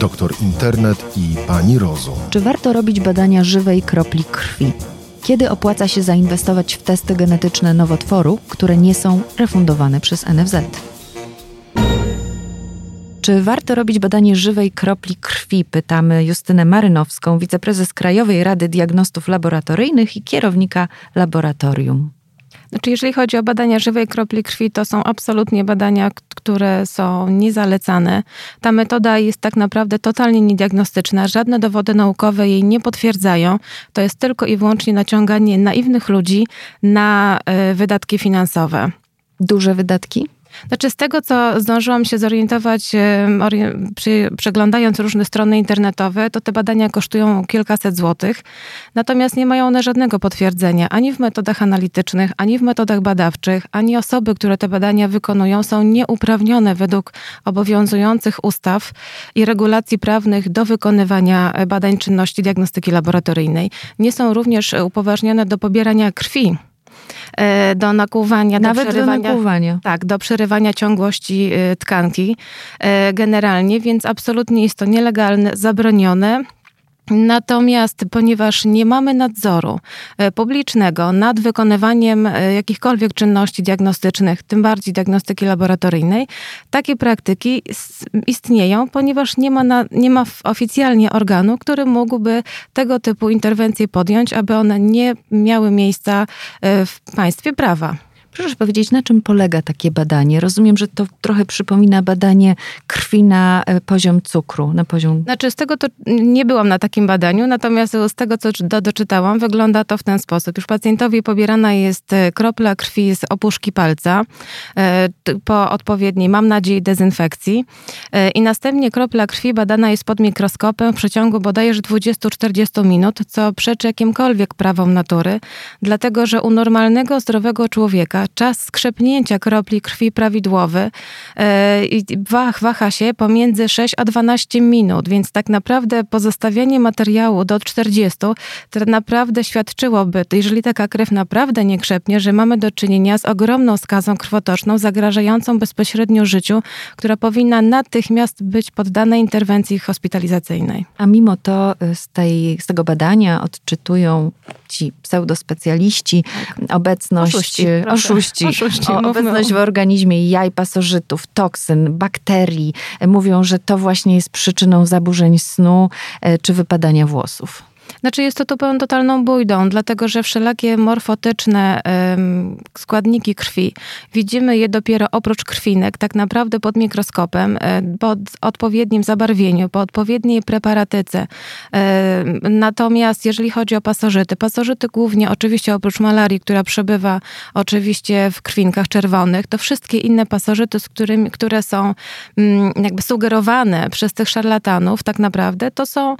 doktor internet i pani rozum. Czy warto robić badania żywej kropli krwi? Kiedy opłaca się zainwestować w testy genetyczne nowotworu, które nie są refundowane przez NFZ? Czy warto robić badanie żywej kropli krwi? Pytamy Justynę Marynowską, wiceprezes Krajowej Rady Diagnostów Laboratoryjnych i kierownika laboratorium. Znaczy, jeżeli chodzi o badania żywej kropli krwi, to są absolutnie badania, które są niezalecane. Ta metoda jest tak naprawdę totalnie niediagnostyczna. Żadne dowody naukowe jej nie potwierdzają. To jest tylko i wyłącznie naciąganie naiwnych ludzi na y, wydatki finansowe. Duże wydatki? Znaczy, z tego, co zdążyłam się zorientować, przeglądając różne strony internetowe, to te badania kosztują kilkaset złotych, natomiast nie mają one żadnego potwierdzenia ani w metodach analitycznych, ani w metodach badawczych, ani osoby, które te badania wykonują, są nieuprawnione według obowiązujących ustaw i regulacji prawnych do wykonywania badań czynności diagnostyki laboratoryjnej. Nie są również upoważnione do pobierania krwi E, do nakłuwania, Nawet do przerywania. Do nakłuwania. Tak, do przerywania ciągłości e, tkanki e, generalnie, więc absolutnie jest to nielegalne, zabronione. Natomiast ponieważ nie mamy nadzoru e, publicznego nad wykonywaniem e, jakichkolwiek czynności diagnostycznych, tym bardziej diagnostyki laboratoryjnej, takie praktyki istnieją, ponieważ nie ma, na, nie ma oficjalnie organu, który mógłby tego typu interwencje podjąć, aby one nie miały miejsca e, w państwie prawa. Proszę powiedzieć, na czym polega takie badanie? Rozumiem, że to trochę przypomina badanie krwi na e, poziom cukru, na poziom... Znaczy, z tego to nie byłam na takim badaniu, natomiast z tego, co do, doczytałam, wygląda to w ten sposób. Już pacjentowi pobierana jest e, kropla krwi z opuszki palca e, po odpowiedniej, mam nadzieję, dezynfekcji i następnie kropla krwi badana jest pod mikroskopem w przeciągu bodajże 20-40 minut, co przeczy jakimkolwiek prawom natury, dlatego, że u normalnego, zdrowego człowieka czas skrzepnięcia kropli krwi prawidłowy e, i wach, waha się pomiędzy 6 a 12 minut, więc tak naprawdę pozostawianie materiału do 40 to naprawdę świadczyłoby, jeżeli taka krew naprawdę nie krzepnie, że mamy do czynienia z ogromną skazą krwotoczną zagrażającą bezpośrednio życiu, która powinna natychmiast być poddana interwencji hospitalizacyjnej. A mimo to y, z, tej, z tego badania odczytują ci pseudospecjaliści tak. obecność oszuści, oszuści, oszuści o, obecność w organizmie jaj pasożytów, toksyn, bakterii. Mówią, że to właśnie jest przyczyną zaburzeń snu e, czy wypadania włosów. Znaczy jest to totalną bójdą, dlatego że wszelakie morfotyczne składniki krwi, widzimy je dopiero oprócz krwinek, tak naprawdę pod mikroskopem, e, pod odpowiednim zabarwieniu, po odpowiedniej preparatyce. Natomiast jeżeli chodzi o pasożyty, pasożyty głównie oczywiście oprócz malarii, która przebywa oczywiście w krwinkach czerwonych, to wszystkie inne pasożyty, z którymi, które są mm, jakby sugerowane przez tych szarlatanów, tak naprawdę to są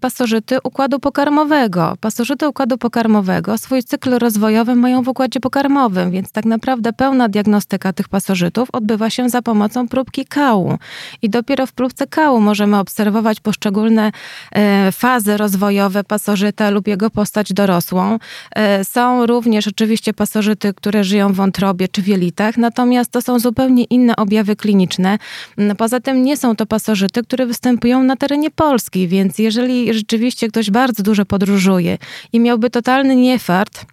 pasożyty układu pokarmowego. Pasożyty układu pokarmowego swój cykl rozwojowy mają w układzie pokarmowym, więc tak naprawdę pełna diagnostyka tych pasożytów odbywa się za pomocą próbki kału. I dopiero w próbce kału możemy obserwować poszczególne e, fazy rozwojowe pasożyta lub jego postać dorosłą. E, są również oczywiście pasożyty, które żyją w wątrobie czy w jelitach, natomiast to są zupełnie inne objawy kliniczne. Poza tym nie są to pasożyty, które występują na terenie Polski, więc jeżeli rzeczywiście ktoś bardzo dużo podróżuje i miałby totalny niefart,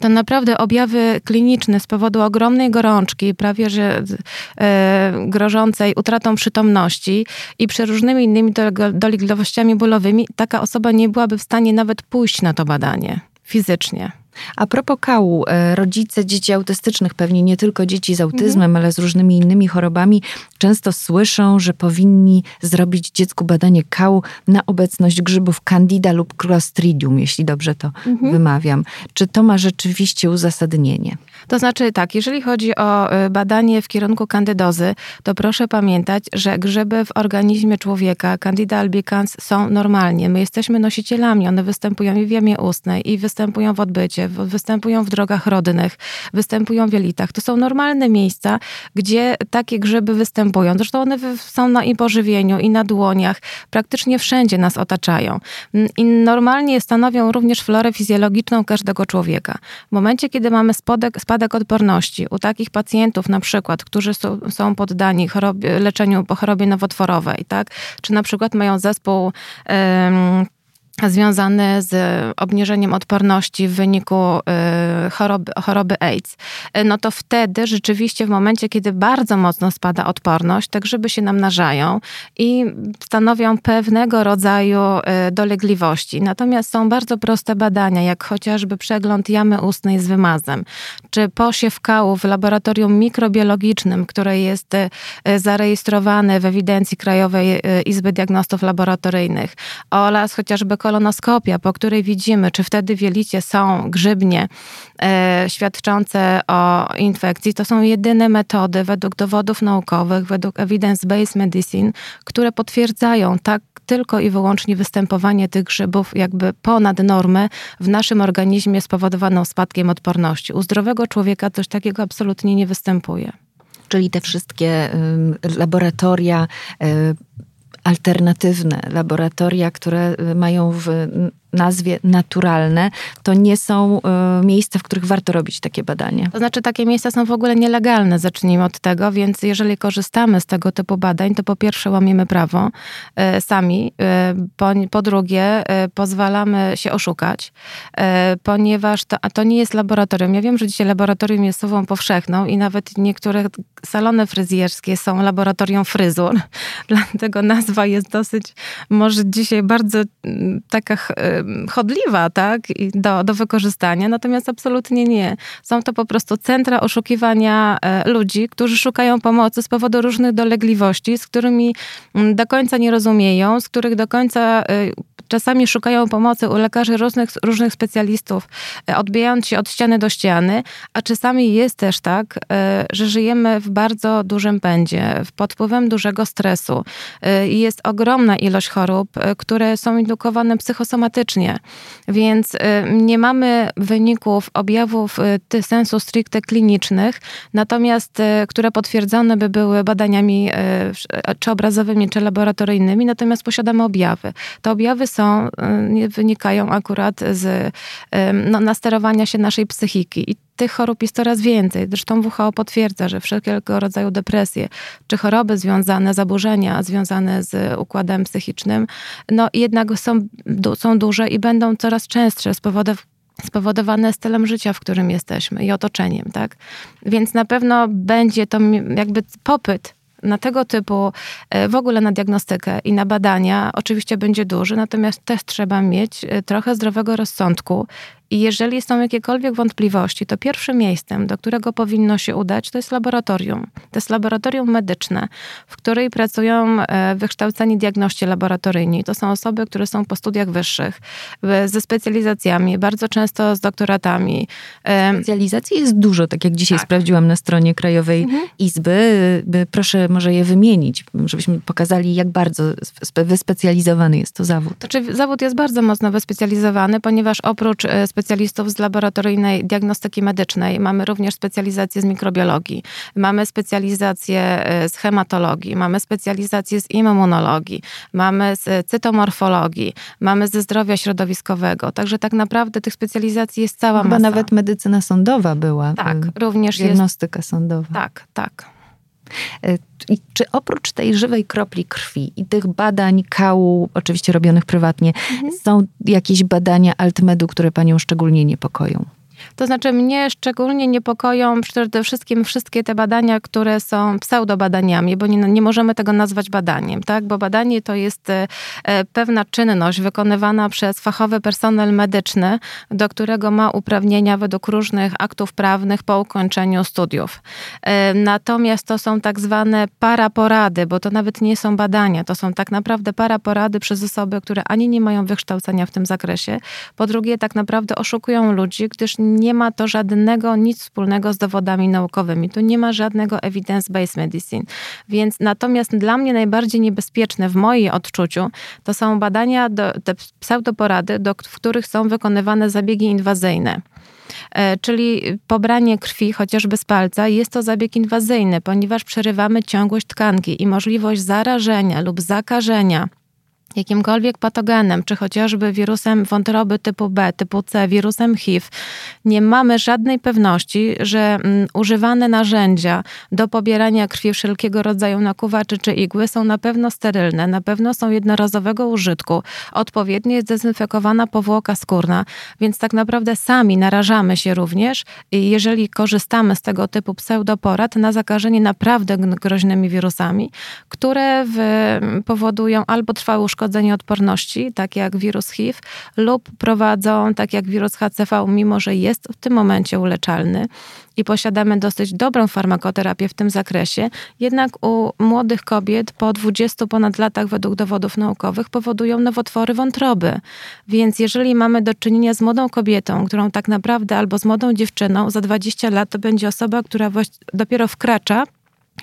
to naprawdę objawy kliniczne z powodu ogromnej gorączki, prawie że e, grożącej utratą przytomności i przeróżnymi innymi dolegliwościami bólowymi, taka osoba nie byłaby w stanie nawet pójść na to badanie fizycznie. A propos kału, e, rodzice dzieci autystycznych, pewnie nie tylko dzieci z autyzmem, mhm. ale z różnymi innymi chorobami, często słyszą, że powinni zrobić dziecku badanie kału na obecność grzybów candida lub clostridium, jeśli dobrze to mhm. wymawiam. Czy to ma rzeczywiście uzasadnienie? To znaczy tak, jeżeli chodzi o e, badanie w kierunku kandydozy, to proszę pamiętać, że grzyby w organizmie człowieka, candida albicans, są normalnie. My jesteśmy nosicielami, one występują i w jamie ustnej, i występują w odbycie, występują w drogach rodnych, występują w jelitach. To są normalne miejsca, gdzie takie grzyby występują. Zresztą one są na i pożywieniu, i na dłoniach. Praktycznie wszędzie nas otaczają. Mm, I normalnie stanowią również florę fizjologiczną każdego człowieka. W momencie, kiedy mamy spadek, spadek odporności u takich pacjentów na przykład, którzy są, poddani chorobie, leczeniu po chorobie nowotworowej, tak? czy na przykład mają zespół um, związane z obniżeniem odporności w wyniku y, choroby, choroby AIDS, y, no to wtedy rzeczywiście w momencie, kiedy bardzo mocno spada odporność, te grzyby się namnażają i stanowią pewnego rodzaju dolegliwości. Natomiast są bardzo proste badania, jak chociażby przegląd jamy ustnej z wymazem, czy posiew kału w laboratorium mikrobiologicznym, które jest zarejestrowane w ewidencji Krajowej Izby Diagnostów Laboratoryjnych oraz chociażby kolonoskopia, po której widzimy, czy wtedy w jelicie są grzybnie e, świadczące o infekcji, to są jedyne metody według dowodów naukowych, według evidence-based medicine, które potwierdzają tak tylko i wyłącznie występowanie tych grzybów jakby ponad normę w naszym organizmie spowodowaną spadkiem odporności. U zdrowego człowieka coś takiego absolutnie nie występuje. Czyli te wszystkie laboratoria alternatywne laboratoria, które mają w nazwie naturalne, to nie są y, miejsca, w których warto robić takie badania. To znaczy, takie miejsca są w ogóle nielegalne, zacznijmy od tego, więc jeżeli korzystamy z tego typu badań, to po pierwsze łamiemy prawo y, sami, y, po, po, drugie pozwalamy się oszukać, ponieważ to, to nie jest laboratorium. Ja wiem, że dzisiaj laboratorium jest słową powszechną i nawet niektóre salony fryzjerskie są laboratorium fryzur, dlatego nazwa jest dosyć, może dzisiaj bardzo taka chodliwa, tak, do, do wykorzystania, natomiast absolutnie nie. Są to po prostu centra oszukiwania e, ludzi, którzy szukają pomocy z powodu różnych dolegliwości, z którymi mm, do końca nie rozumieją, z których do końca e, czasami szukają pomocy u lekarzy różnych, różnych specjalistów, e, odbijając się od ściany do ściany, a czasami jest też tak, że żyjemy w bardzo dużym pędzie, pod wpływem dużego stresu jest ogromna ilość chorób, które są indukowane psychosomatycznie, więc nie mamy wyników, objawów sensu stricte klinicznych, natomiast które potwierdzone by były badaniami czy obrazowymi, czy laboratoryjnymi, natomiast posiadamy objawy. Te objawy są, wynikają akurat z no, nasterowania się naszej psychiki. I tych chorób jest coraz więcej. Zresztą WHO potwierdza, że wszelkiego rodzaju depresje, czy choroby związane, zaburzenia związane z układem psychicznym, no jednak są, są duże i będą coraz częstsze z powodów spowodowane stylem życia, w którym jesteśmy i otoczeniem, tak? Więc na pewno będzie to jakby popyt na tego typu, e, w ogóle na diagnostykę i na badania oczywiście będzie duży, natomiast też trzeba mieć e, trochę zdrowego rozsądku i jeżeli są jakiekolwiek wątpliwości, to pierwszym miejscem, do którego powinno się udać, to jest laboratorium. To jest laboratorium medyczne, w której pracują e, wykształceni diagności laboratoryjni. To są osoby, które są po studiach wyższych, ze specjalizacjami, bardzo często z doktoratami. Specjalizacji jest dużo, tak jak dzisiaj tak. sprawdziłam na stronie Krajowej mhm. Izby. Proszę może je wymienić, żebyśmy pokazali, jak bardzo wyspecjalizowany jest to zawód. Znaczy, zawód jest bardzo mocno wyspecjalizowany, ponieważ oprócz specjalizacji specjalistów z laboratoryjnej diagnostyki medycznej, mamy również specjalizację z mikrobiologii, mamy specjalizację e, z hematologii, mamy specjalizację z immunologii, mamy z cytomorfologii, mamy ze zdrowia środowiskowego. Także tak naprawdę tych specjalizacji jest cała Chyba masa. nawet medycyna sądowa była. Tak, również diagnostyka jest. sądowa. Tak, tak. I czy oprócz tej żywej kropli krwi i tych badań kału, oczywiście robionych prywatnie, mhm. są jakieś badania altmedu, które panią szczególnie niepokoją? To znaczy mnie szczególnie niepokoją przede wszystkim wszystkie te badania, które są pseudobadaniami, bo nie, nie możemy tego nazwać badaniem, tak? Bo badanie to jest e, e, pewna czynność wykonywana przez fachowy personel medyczny, do którego ma uprawnienia według różnych aktów prawnych po ukończeniu studiów. E, natomiast to są tak zwane paraporady, bo to nawet nie są badania, to są tak naprawdę paraporady przez osoby, które ani nie mają wykształcenia w tym zakresie, po drugie tak naprawdę oszukują ludzi, gdyż nie ma to żadnego, nic wspólnego z dowodami naukowymi. Tu nie ma żadnego evidence-based medicine. Więc natomiast dla mnie najbardziej niebezpieczne w moim odczuciu to są badania, do, te pseudoporady, do, w których są wykonywane zabiegi inwazyjne. E, czyli pobranie krwi chociażby z palca jest to zabieg inwazyjny, ponieważ przerywamy ciągłość tkanki i możliwość zarażenia lub zakażenia jakimkolwiek patogenem, czy chociażby wirusem wątroby typu B, typu C, wirusem HIV, nie mamy żadnej pewności, że mm, używane narzędzia do pobierania krwi wszelkiego rodzaju nakuwaczy czy igły są na pewno sterylne, na pewno są jednorazowego użytku, odpowiednio jest dezynfekowana powłoka skórna, więc tak naprawdę sami narażamy się również, jeżeli korzystamy z tego typu pseudoporad, na zakażenie naprawdę groźnymi wirusami, które w, powodują albo trwałe uszkodzenie uszkodzenie odporności, tak jak wirus HIV, lub prowadzą, tak jak wirus HCV, mimo że jest w tym momencie uleczalny i posiadamy dosyć dobrą farmakoterapię w tym zakresie, jednak u młodych kobiet po 20 ponad latach według dowodów naukowych powodują nowotwory wątroby. Więc jeżeli mamy do czynienia z młodą kobietą, którą tak naprawdę albo z młodą dziewczyną, za 20 lat to będzie osoba, która dopiero wkracza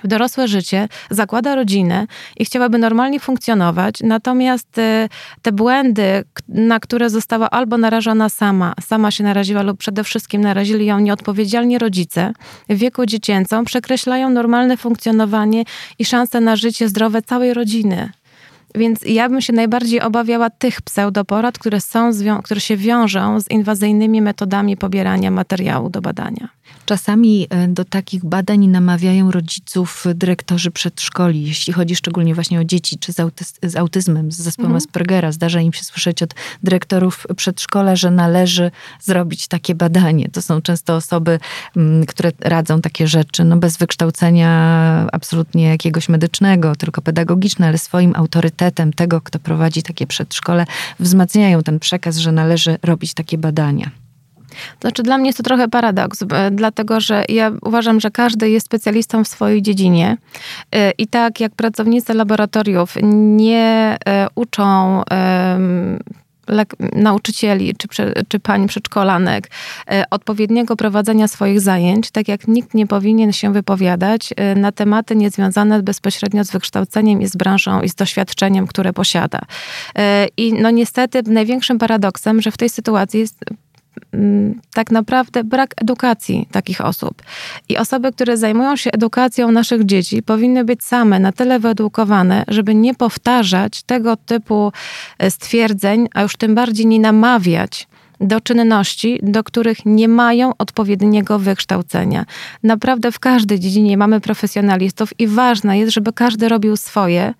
w dorosłe życie, zakłada rodzinę i chciałaby normalnie funkcjonować, natomiast y, te błędy, na które została albo narażona sama, sama się naraziła lub przede wszystkim narazili ją nieodpowiedzialni rodzice w wieku dziecięcym, przekreślają normalne funkcjonowanie i szanse na życie zdrowe całej rodziny. Więc ja bym się najbardziej obawiała tych pseudoporad, które, są, które się wiążą z inwazyjnymi metodami pobierania materiału do badania. Czasami e, do takich badań namawiają rodziców dyrektorzy przedszkoli, jeśli chodzi szczególnie właśnie o dzieci, czy z, autyz- z autyzmem, z zespołem mhm. Aspergera. Zdarza im się słyszeć od dyrektorów przedszkola, że należy zrobić takie badanie. To są często osoby, mm, które radzą takie rzeczy, no bez wykształcenia absolutnie jakiegoś medycznego, tylko pedagogiczne, ale swoim autorytetem tego, kto prowadzi takie przedszkole, wzmacniają ten przekaz, że należy robić takie badania. Znaczy, dla mnie jest to trochę paradoks, dlatego że ja uważam, że każdy jest specjalistą w swojej dziedzinie y, i tak jak pracownicy laboratoriów nie y, uczą nauczycieli czy, czy pani przedszkolanek odpowiedniego prowadzenia swoich zajęć, tak jak nikt nie powinien się wypowiadać na tematy niezwiązane bezpośrednio z wykształceniem i z branżą i z doświadczeniem, które posiada. I no niestety największym paradoksem, że w tej sytuacji jest tak naprawdę brak edukacji takich osób. I osoby, które zajmują się edukacją naszych dzieci, powinny być same na tyle wyedukowane, żeby nie powtarzać tego typu e, stwierdzeń, a już tym bardziej nie namawiać do czynności, do których nie mają odpowiedniego wykształcenia. Naprawdę w każdej dziedzinie mamy profesjonalistów i ważne jest, żeby każdy robił swoje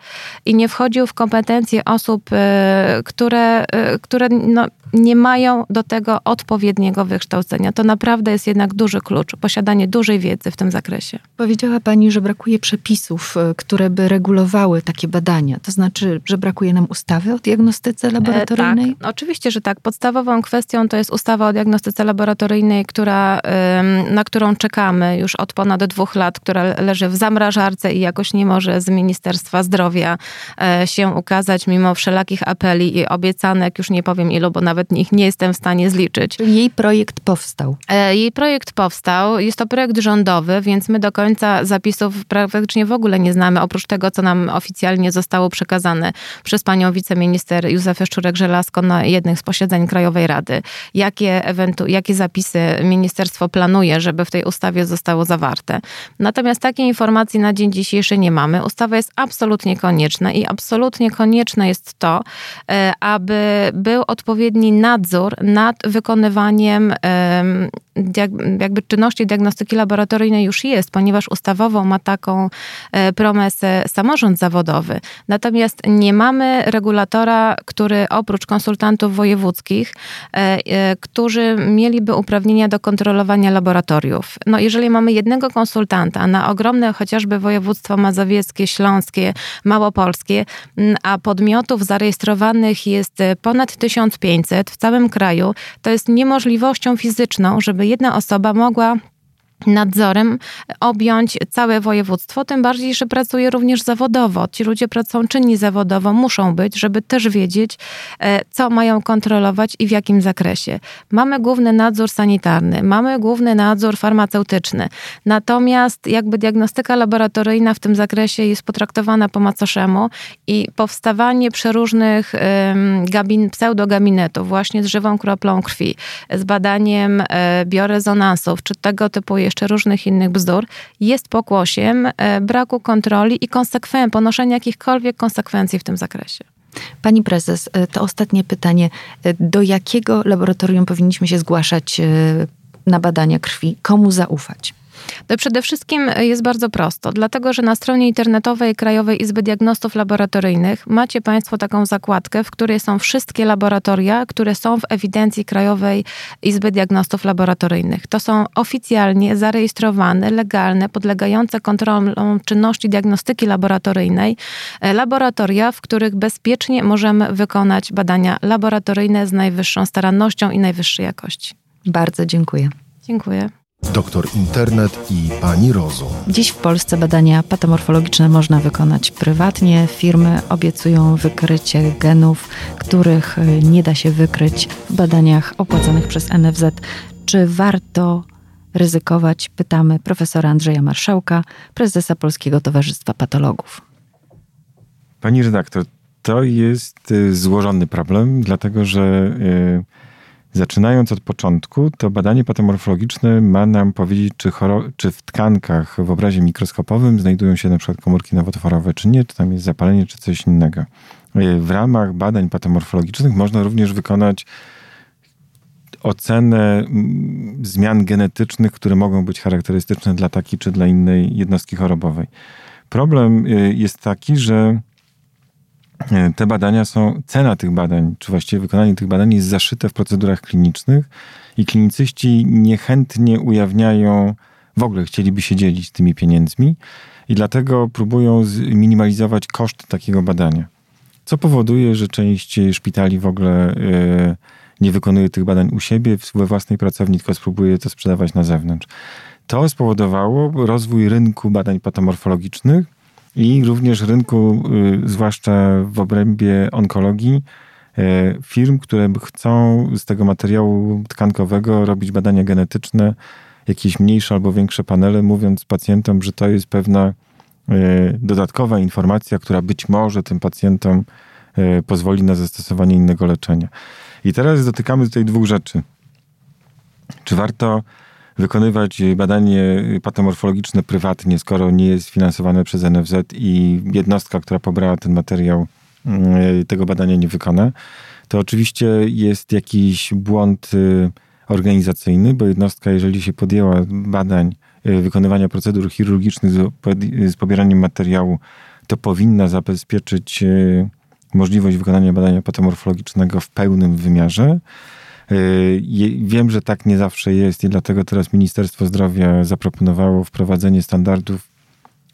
i nie wchodził w kompetencje osób, e, które, e, które no, nie mają do tego odpowiedniego wykształcenia. To naprawdę jest jednak duży klucz, posiadanie dużej wiedzy w tym zakresie. Powiedziała Pani, że brakuje przepisów, e, które by regulowały takie badania. To znaczy, że brakuje nam ustawy o diagnostyce laboratoryjnej? E, tak, oczywiście, że tak. Podstawową kwestią to jest ustawa o diagnostyce laboratoryjnej, która, na którą czekamy już od ponad dwóch lat, która leży w zamrażarce i jakoś nie może z Ministerstwa Zdrowia e, się ukazać, mimo wszelakich apeli i obiecanek, już nie powiem ilu, bo nawet nawet ich nie jestem w stanie zliczyć. Jej projekt powstał. E, jej projekt powstał. Jest to projekt rządowy, więc my do końca zapisów praktycznie w ogóle nie znamy, oprócz tego, co nam oficjalnie zostało przekazane przez panią wiceminister Józefę Szczurek-Żelazko na jednych z posiedzeń Krajowej Rady. Jakie, ewentu- jakie zapisy ministerstwo planuje, żeby w tej ustawie zostało zawarte. Natomiast takiej informacji na dzień dzisiejszy nie mamy. Ustawa jest absolutnie konieczna i absolutnie konieczne jest to, e, aby był odpowiedni nadzór nad wykonywaniem jakby czynności diagnostyki laboratoryjnej już jest, ponieważ ustawowo ma taką e, promesę samorząd zawodowy. Natomiast nie mamy regulatora, który oprócz konsultantów wojewódzkich, e, e, którzy mieliby uprawnienia do kontrolowania laboratoriów. No jeżeli mamy jednego konsultanta na ogromne chociażby województwo mazowieckie, śląskie, małopolskie, a podmiotów zarejestrowanych jest ponad 1500 w całym kraju, to jest niemożliwością fizyczną, żeby jedna osoba mogła nadzorem objąć całe województwo, tym bardziej, że pracuje również zawodowo. Ci ludzie pracują czynni zawodowo, muszą być, żeby też wiedzieć, e, co mają kontrolować i w jakim zakresie. Mamy główny nadzór sanitarny, mamy główny nadzór farmaceutyczny, natomiast jakby diagnostyka laboratoryjna w tym zakresie jest potraktowana po macoszemu i powstawanie przeróżnych gabin, pseudogabinetów właśnie z żywą kroplą krwi, z badaniem e, biorezonansów, czy tego typu jeszcze różnych innych bzdur, jest pokłosiem e, braku kontroli i konsekwen- ponoszenia jakichkolwiek konsekwencji w tym zakresie. Pani prezes, e, to ostatnie pytanie. E, do jakiego laboratorium powinniśmy się zgłaszać na badania krwi? Komu zaufać? To przede wszystkim jest bardzo prosto, dlatego że na stronie internetowej Krajowej Izby Diagnostów Laboratoryjnych macie Państwo taką zakładkę, w której są wszystkie laboratoria, które są w ewidencji Krajowej Izby Diagnostów Laboratoryjnych. To są oficjalnie zarejestrowane, legalne, podlegające kontrolom czynności diagnostyki laboratoryjnej e, laboratoria, w których bezpiecznie możemy wykonać badania laboratoryjne z najwyższą starannością i najwyższej jakości. Bardzo dziękuję. Dziękuję. Doktor Internet i Pani Rozum. Dziś w Polsce badania patomorfologiczne można wykonać prywatnie. Firmy obiecują wykrycie genów, których y, nie da się wykryć w badaniach opłacanych przez NFZ. Czy warto ryzykować? Pytamy profesora Andrzeja Marszałka, prezesa Polskiego Towarzystwa Patologów. Pani redaktor, to jest y, złożony problem, dlatego że. Yy Zaczynając od początku, to badanie patomorfologiczne ma nam powiedzieć, czy, czy, w tkankach w obrazie mikroskopowym znajdują się przykład komórki nowotworowe, czy nie, czy tam jest zapalenie, czy coś innego. W ramach badań patomorfologicznych można również wykonać ocenę mm, zmian genetycznych, które mogą być charakterystyczne dla takiej czy dla innej jednostki chorobowej. Problem y, jest taki, że E, te badania są, cena tych badań, czy właściwie wykonanie tych badań jest zaszyte w procedurach klinicznych i klinicyści niechętnie ujawniają, w ogóle chcieliby się dzielić tymi pieniędzmi i dlatego próbują zminimalizować koszt takiego badania. Co powoduje, że część szpitali w ogóle e, nie wykonuje tych badań u siebie, we własnej pracowni, tylko spróbuje to sprzedawać na zewnątrz. To spowodowało rozwój rynku badań patomorfologicznych, i również rynku, y, zwłaszcza w obrębie onkologii, y, firm, które chcą z tego materiału tkankowego robić badania genetyczne, jakieś mniejsze albo większe panele, mówiąc pacjentom, że to jest pewna y, dodatkowa informacja, która być może tym pacjentom pozwoli na zastosowanie innego leczenia. I teraz dotykamy tutaj dwóch rzeczy. Czy warto wykonywać badanie patomorfologiczne prywatnie, skoro nie jest finansowane przez NFZ i jednostka, która pobrała ten materiał, mm, tego badania nie wykona, to oczywiście jest jakiś błąd y, organizacyjny, bo jednostka, jeżeli się podjęła badań, y, wykonywania procedur chirurgicznych z pobieraniem materiału, to powinna zabezpieczyć y, możliwość wykonania badania patomorfologicznego w pełnym wymiarze. Y, wiem, że tak nie zawsze jest i dlatego teraz Ministerstwo Zdrowia zaproponowało wprowadzenie standardów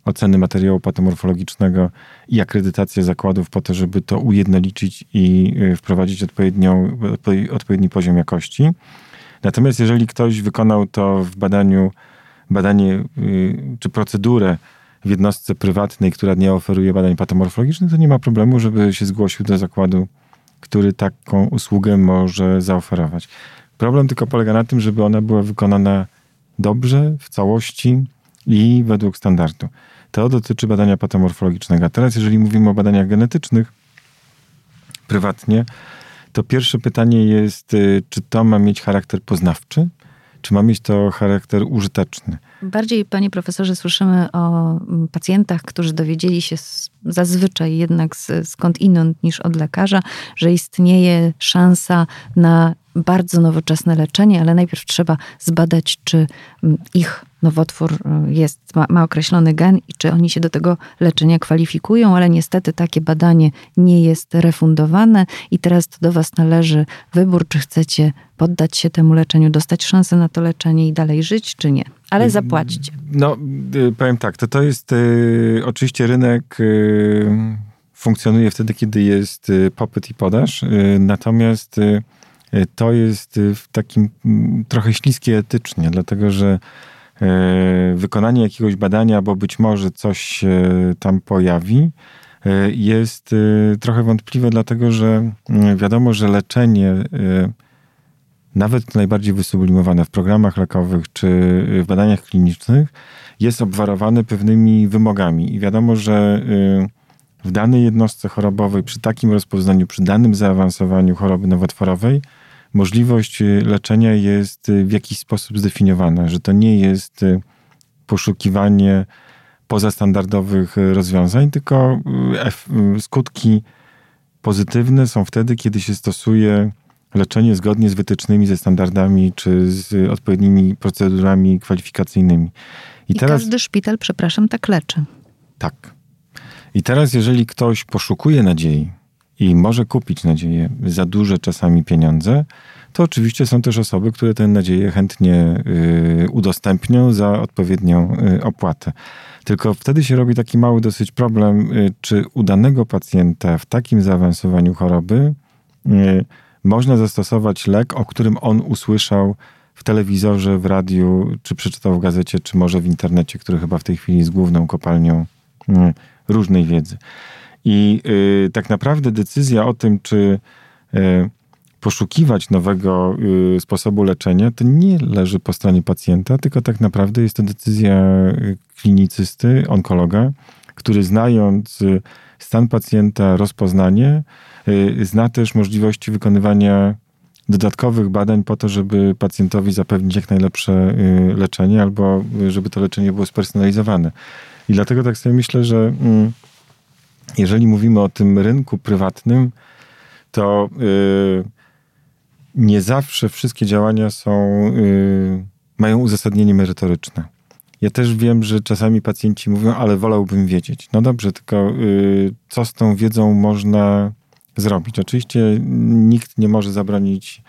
oceny materiału patomorfologicznego i akredytację zakładów po to, żeby to ujednolicić i y, wprowadzić odpowiednią, odpowiedni poziom jakości. Natomiast jeżeli ktoś wykonał to w badaniu, badanie y, czy procedurę w jednostce prywatnej, która nie oferuje badań patomorfologicznych, to nie ma problemu, żeby się zgłosił do zakładu który taką usługę może zaoferować. Problem tylko polega na tym, żeby ona była wykonana dobrze, w całości i według standardu. To dotyczy badania patomorfologicznego. A teraz, jeżeli mówimy o badaniach genetycznych prywatnie, to pierwsze pytanie jest, y, czy to ma mieć charakter poznawczy, czy ma mieć to charakter użyteczny? Bardziej, panie profesorze, słyszymy o mm, pacjentach, którzy dowiedzieli się zazwyczaj jednak skąd inąd niż od lekarza, że istnieje szansa na bardzo nowoczesne leczenie, ale najpierw trzeba zbadać, czy mm, ich nowotwór y, jest, ma, ma, określony gen i czy oni się do tego leczenia kwalifikują, ale niestety takie badanie nie jest refundowane i teraz to do Was należy wybór, czy chcecie poddać się temu leczeniu, dostać szansę na to leczenie i dalej żyć, czy nie. Ale zapłacicie. No, y, powiem tak, to to jest y, oczywiście rynek y, funkcjonuje wtedy, kiedy jest y, popyt i podaż, y, natomiast to jest w takim mm, trochę śliskie etycznie, dlatego że wykonanie jakiegoś badania, bo być może coś się tam pojawi, jest trochę wątpliwe, dlatego że mm, wiadomo, że leczenie nawet najbardziej wysublimowane w programach lekowych czy w badaniach klinicznych, jest obwarowane pewnymi wymogami. I wiadomo, że w danej jednostce chorobowej, przy takim rozpoznaniu, przy danym zaawansowaniu choroby nowotworowej, możliwość y, leczenia jest y, w jakiś sposób zdefiniowana, że to nie jest poszukiwanie pozastandardowych rozwiązań, tylko skutki pozytywne są wtedy, kiedy się stosuje leczenie zgodnie z wytycznymi, ze standardami czy z odpowiednimi procedurami kwalifikacyjnymi. I, I teraz, każdy szpital, przepraszam, tak leczy. Tak. I teraz, jeżeli ktoś poszukuje nadziei i może kupić nadzieję za duże czasami pieniądze, to oczywiście są też osoby, które tę nadzieję chętnie y, udostępnią za odpowiednią y, opłatę. Tylko wtedy się robi taki mały dosyć problem, y, czy u danego pacjenta w takim zaawansowaniu choroby można zastosować lek, o którym on usłyszał w telewizorze, w radiu, czy przeczytał w gazecie, czy może w internecie, który chyba w tej chwili jest główną kopalnią różnej wiedzy. I y, tak naprawdę decyzja o tym, czy y, poszukiwać nowego y, sposobu leczenia, to nie leży po stronie pacjenta, tylko tak naprawdę jest to decyzja y, klinicysty, onkologa, który znając y, stan pacjenta, rozpoznanie, Y, zna też możliwości wykonywania dodatkowych badań po to, żeby pacjentowi zapewnić jak najlepsze leczenie albo żeby to leczenie było spersonalizowane. I dlatego tak sobie myślę, że mm, jeżeli mówimy o tym rynku prywatnym, to nie zawsze wszystkie działania są, mają uzasadnienie merytoryczne. Ja też wiem, że czasami pacjenci mówią, ale wolałbym wiedzieć. No dobrze, tylko co z tą wiedzą można zrobić. Oczywiście nikt nie może zabronić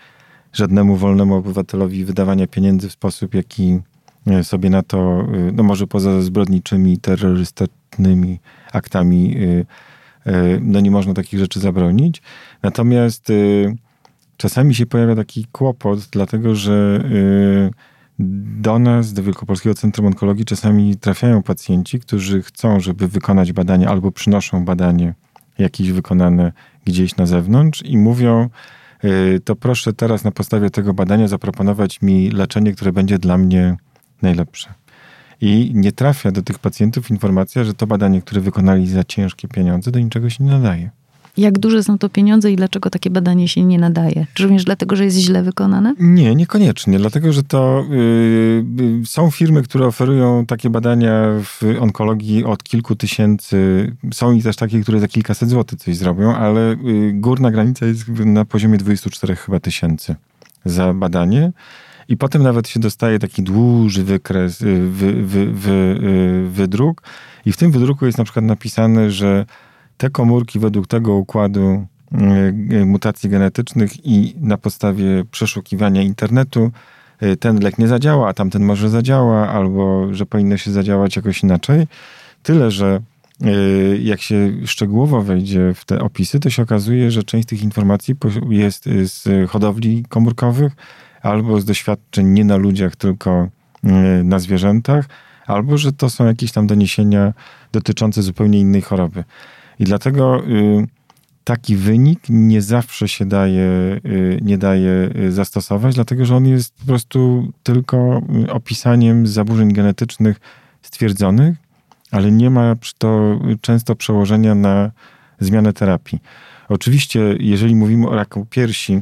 żadnemu wolnemu obywatelowi wydawania pieniędzy w sposób, jaki e, sobie na to, no może poza zbrodniczymi, terrorystycznymi aktami, e, no nie można takich rzeczy zabronić. Natomiast czasami się pojawia taki kłopot, dlatego że do nas, do Wielkopolskiego Centrum Onkologii, czasami trafiają pacjenci, którzy chcą, żeby wykonać badanie albo przynoszą badanie jakieś wykonane gdzieś na zewnątrz i mówią, y, to proszę teraz na podstawie tego badania zaproponować mi leczenie, które będzie dla mnie najlepsze. I nie trafia do tych pacjentów informacja, że to badanie, które wykonali za ciężkie pieniądze, do niczego się nie nadaje. Jak duże są to pieniądze i dlaczego takie badanie się nie nadaje? Czy również dlatego, że jest źle wykonane? Nie, niekoniecznie. Dlatego, że to yy, są firmy, które oferują takie badania w onkologii od kilku tysięcy. Są i też takie, które za kilkaset złotych coś zrobią, ale yy, górna granica jest na poziomie 24 chyba tysięcy za badanie. I potem nawet się dostaje taki dłuży wykres, y, wy, wy, wy, y, wydruk. I w tym wydruku jest na przykład napisane, że te komórki według tego układu e, mutacji genetycznych i na podstawie przeszukiwania internetu ten lek nie zadziała, a tamten może zadziała, albo że powinno się zadziałać jakoś inaczej. Tyle, że jak się szczegółowo wejdzie w te opisy, to się okazuje, że część tych informacji jest z hodowli komórkowych albo z doświadczeń nie na ludziach, tylko na zwierzętach, albo że to są jakieś tam doniesienia dotyczące zupełnie innej choroby. I dlatego y, taki wynik nie zawsze się daje, y, nie daje y, zastosować, dlatego że on jest po prostu tylko opisaniem zaburzeń genetycznych stwierdzonych, ale nie ma to często przełożenia na zmianę terapii. Oczywiście, jeżeli mówimy o raku piersi,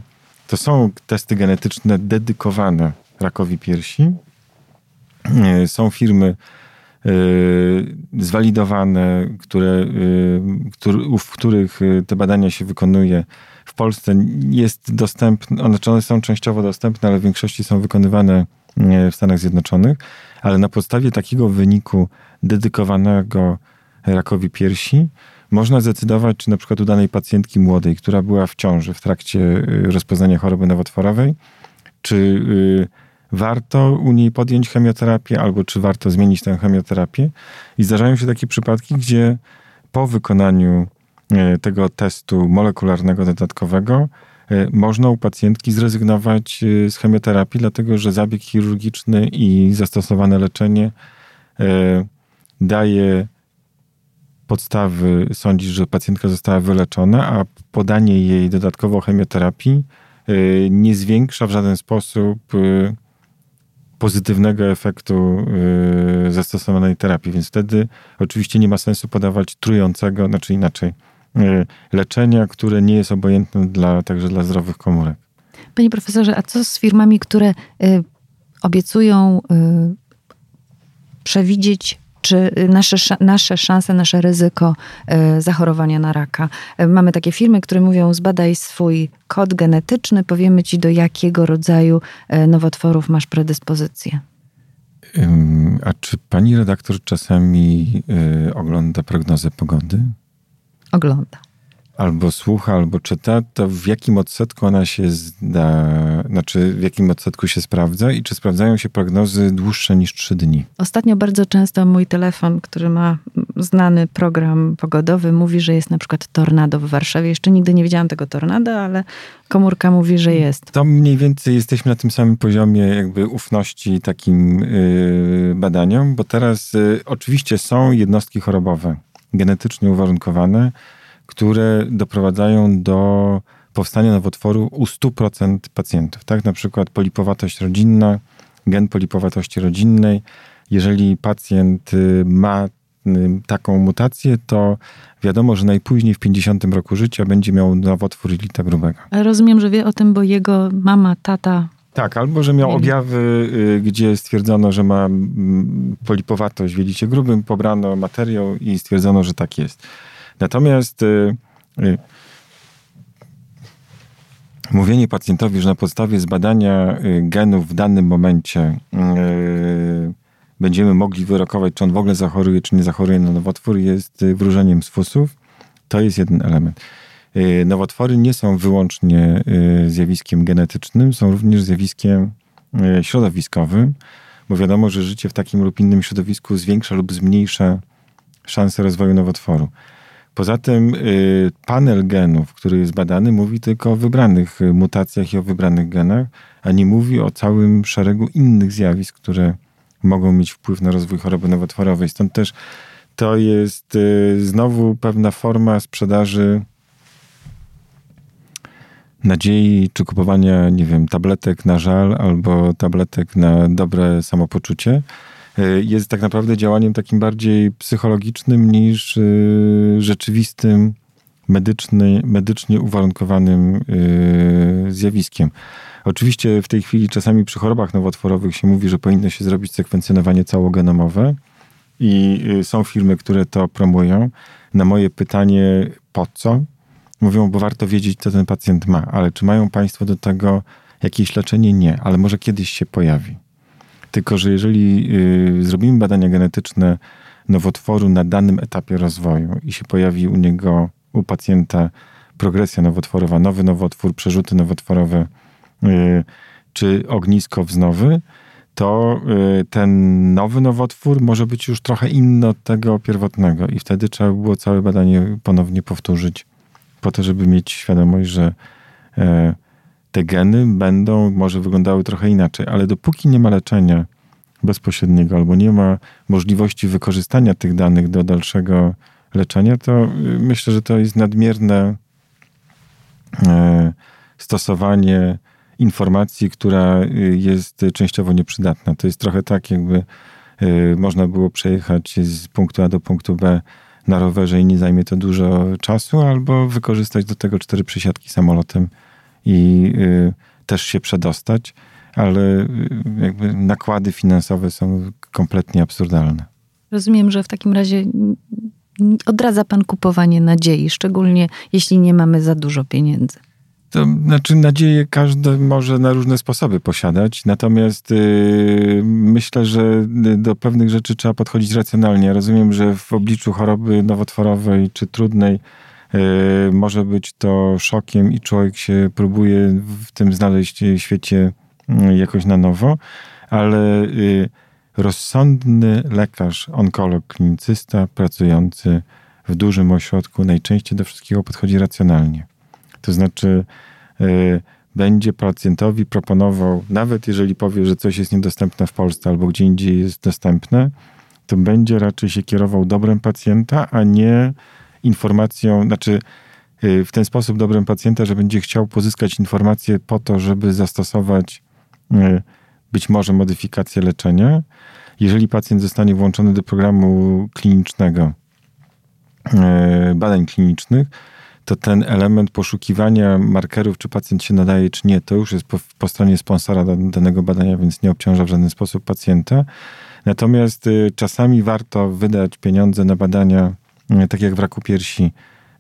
to są testy genetyczne dedykowane rakowi piersi. Są firmy, Y, zwalidowane, które, y, w których te badania się wykonuje w Polsce jest dostępne, one są częściowo dostępne, ale w większości są wykonywane w Stanach Zjednoczonych, ale na podstawie takiego wyniku dedykowanego rakowi piersi można zdecydować, czy na przykład u danej pacjentki młodej, która była w ciąży w trakcie rozpoznania choroby nowotworowej, czy warto u niej podjąć chemioterapię, albo czy warto zmienić tę chemioterapię. I zdarzają się takie przypadki, gdzie po wykonaniu e, tego testu molekularnego dodatkowego można u pacjentki zrezygnować z chemioterapii, dlatego że zabieg chirurgiczny i zastosowane leczenie daje podstawy sądzić, że pacjentka została wyleczona, a podanie jej dodatkowo chemioterapii nie zwiększa w żaden sposób pozytywnego efektu yy, zastosowanej terapii, więc wtedy oczywiście nie ma sensu podawać trującego, znaczy inaczej, leczenia, które nie jest obojętne dla, także dla zdrowych komórek. Panie profesorze, a co z firmami, które obiecują przewidzieć czy nasze, nasze szanse, nasze ryzyko e, zachorowania na raka. E, mamy takie firmy, które mówią: zbadaj swój kod genetyczny, powiemy ci, do jakiego rodzaju e, nowotworów masz predyspozycję. A czy pani redaktor czasami ogląda prognozę pogody? Ogląda albo słucha, albo czyta, to w jakim odsetku ona się zda, znaczy w jakim odsetku się sprawdza i czy sprawdzają się prognozy dłuższe niż trzy dni? Ostatnio bardzo często mój telefon, który ma znany program pogodowy, mówi, że jest na przykład tornado w Warszawie. Jeszcze nigdy nie widziałam tego tornada, ale komórka mówi, że jest. To mniej więcej jesteśmy na tym samym poziomie jakby ufności takim yy, badaniom, bo teraz yy, oczywiście są jednostki chorobowe genetycznie uwarunkowane, które doprowadzają do powstania nowotworu u 100% pacjentów. Tak, na przykład polipowatość rodzinna, gen polipowatości rodzinnej. Jeżeli pacjent y, ma y, taką mutację, to wiadomo, że najpóźniej w 50 roku życia będzie miał nowotwór jelita grubego. Ale rozumiem, że wie o tym, bo jego mama, tata tak, albo że miał objawy, y, gdzie stwierdzono, że ma mm, polipowatość w jelicie grubym, pobrano materiał i stwierdzono, że tak jest. Natomiast y, y, mówienie pacjentowi, że na podstawie zbadania y, genów w danym momencie będziemy mogli wyrokować, czy on w ogóle zachoruje, czy nie zachoruje na nowotwór, jest wróżeniem z fusów. To jest jeden element. Nowotwory nie są wyłącznie zjawiskiem genetycznym, są również zjawiskiem środowiskowym, bo wiadomo, że życie w takim lub innym środowisku zwiększa lub zmniejsza szanse rozwoju nowotworu. Poza tym y, panel genów, który jest badany, mówi tylko o wybranych y, mutacjach i o wybranych genach, a nie mówi o całym szeregu innych zjawisk, które mogą mieć wpływ na rozwój choroby nowotworowej. Stąd też to jest y, znowu pewna forma sprzedaży nadziei czy kupowania, nie wiem, tabletek na żal albo tabletek na dobre samopoczucie jest tak naprawdę działaniem takim bardziej psychologicznym niż e, rzeczywistym, medyczny, medycznie uwarunkowanym e, zjawiskiem. Oczywiście w tej chwili czasami przy chorobach nowotworowych się mówi, że powinno się zrobić sekwencjonowanie całogenomowe i są firmy, które to promują. Na moje pytanie, po co? Mówią, bo warto wiedzieć, co ten pacjent ma, ale czy mają Państwo do tego jakieś leczenie? Nie, ale może kiedyś się pojawi. Tylko, że jeżeli y, zrobimy badania genetyczne nowotworu na danym etapie rozwoju i się pojawi u niego, u pacjenta progresja nowotworowa, nowy nowotwór, przerzuty nowotworowe y, czy ognisko wznowy, to y, ten nowy nowotwór może być już trochę inny od tego pierwotnego i wtedy trzeba było całe badanie ponownie powtórzyć po to, żeby mieć świadomość, że te geny będą może wyglądały trochę inaczej, ale dopóki nie ma leczenia bezpośredniego albo nie ma możliwości wykorzystania tych danych do dalszego leczenia, to y, myślę, że to jest nadmierne e, stosowanie informacji, która y, jest częściowo nieprzydatna. To jest trochę tak, jakby y, można było przejechać z punktu A do punktu B na rowerze i nie zajmie to dużo czasu, albo wykorzystać do tego cztery przesiadki samolotem i y, też się przedostać, ale y, jakby nakłady finansowe są kompletnie absurdalne. Rozumiem, że w takim razie odradza pan kupowanie nadziei, szczególnie jeśli nie mamy za dużo pieniędzy. To znaczy, nadzieję każdy może na różne sposoby posiadać, natomiast yy, myślę, że do pewnych rzeczy trzeba podchodzić racjonalnie. rozumiem, że w obliczu choroby nowotworowej czy trudnej może być to szokiem i człowiek się próbuje w tym znaleźć świecie mm, jakoś na nowo, ale y, rozsądny lekarz, onkolog, klinicysta pracujący w dużym ośrodku najczęściej do wszystkiego podchodzi racjonalnie. To znaczy, będzie pacjentowi proponował, nawet jeżeli powie, że coś jest niedostępne w Polsce albo gdzie indziej jest dostępne, to będzie raczej się kierował dobrem pacjenta, a nie informacją, znaczy y, w ten sposób dobrem pacjenta, że będzie chciał pozyskać informacje po to, żeby zastosować y, być może modyfikację leczenia. Jeżeli pacjent zostanie włączony do programu klinicznego, y, badań klinicznych, to ten element poszukiwania markerów, czy pacjent się nadaje, czy nie, to już jest po, po stronie sponsora danego badania, więc nie obciąża w żaden sposób pacjenta. Natomiast czasami warto wydać pieniądze na badania, tak jak w raku piersi,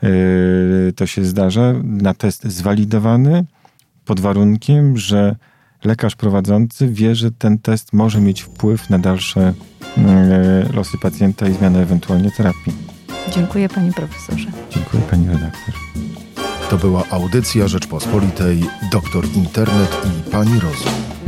y, to się zdarza, na test zwalidowany pod warunkiem, że lekarz prowadzący wie, że ten test może mieć wpływ na dalsze losy pacjenta i zmianę ewentualnie terapii. Dziękuję panie profesorze. Dziękuję pani redaktor. To była audycja Rzeczpospolitej, doktor Internet i pani Rozum.